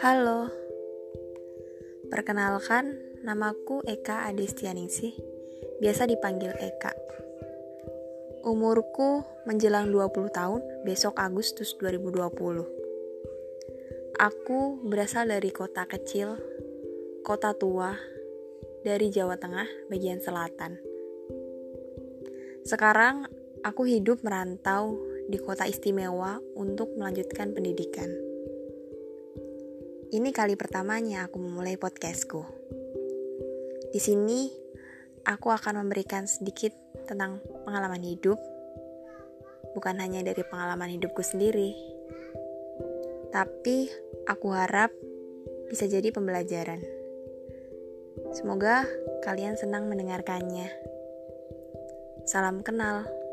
Halo, perkenalkan namaku Eka Adestianingsih, biasa dipanggil Eka. Umurku menjelang 20 tahun besok Agustus 2020. Aku berasal dari kota kecil, kota tua, dari Jawa Tengah bagian selatan. Sekarang aku hidup merantau di kota istimewa untuk melanjutkan pendidikan. Ini kali pertamanya aku memulai podcastku. Di sini, aku akan memberikan sedikit tentang pengalaman hidup, bukan hanya dari pengalaman hidupku sendiri, tapi aku harap bisa jadi pembelajaran. Semoga kalian senang mendengarkannya. Salam kenal.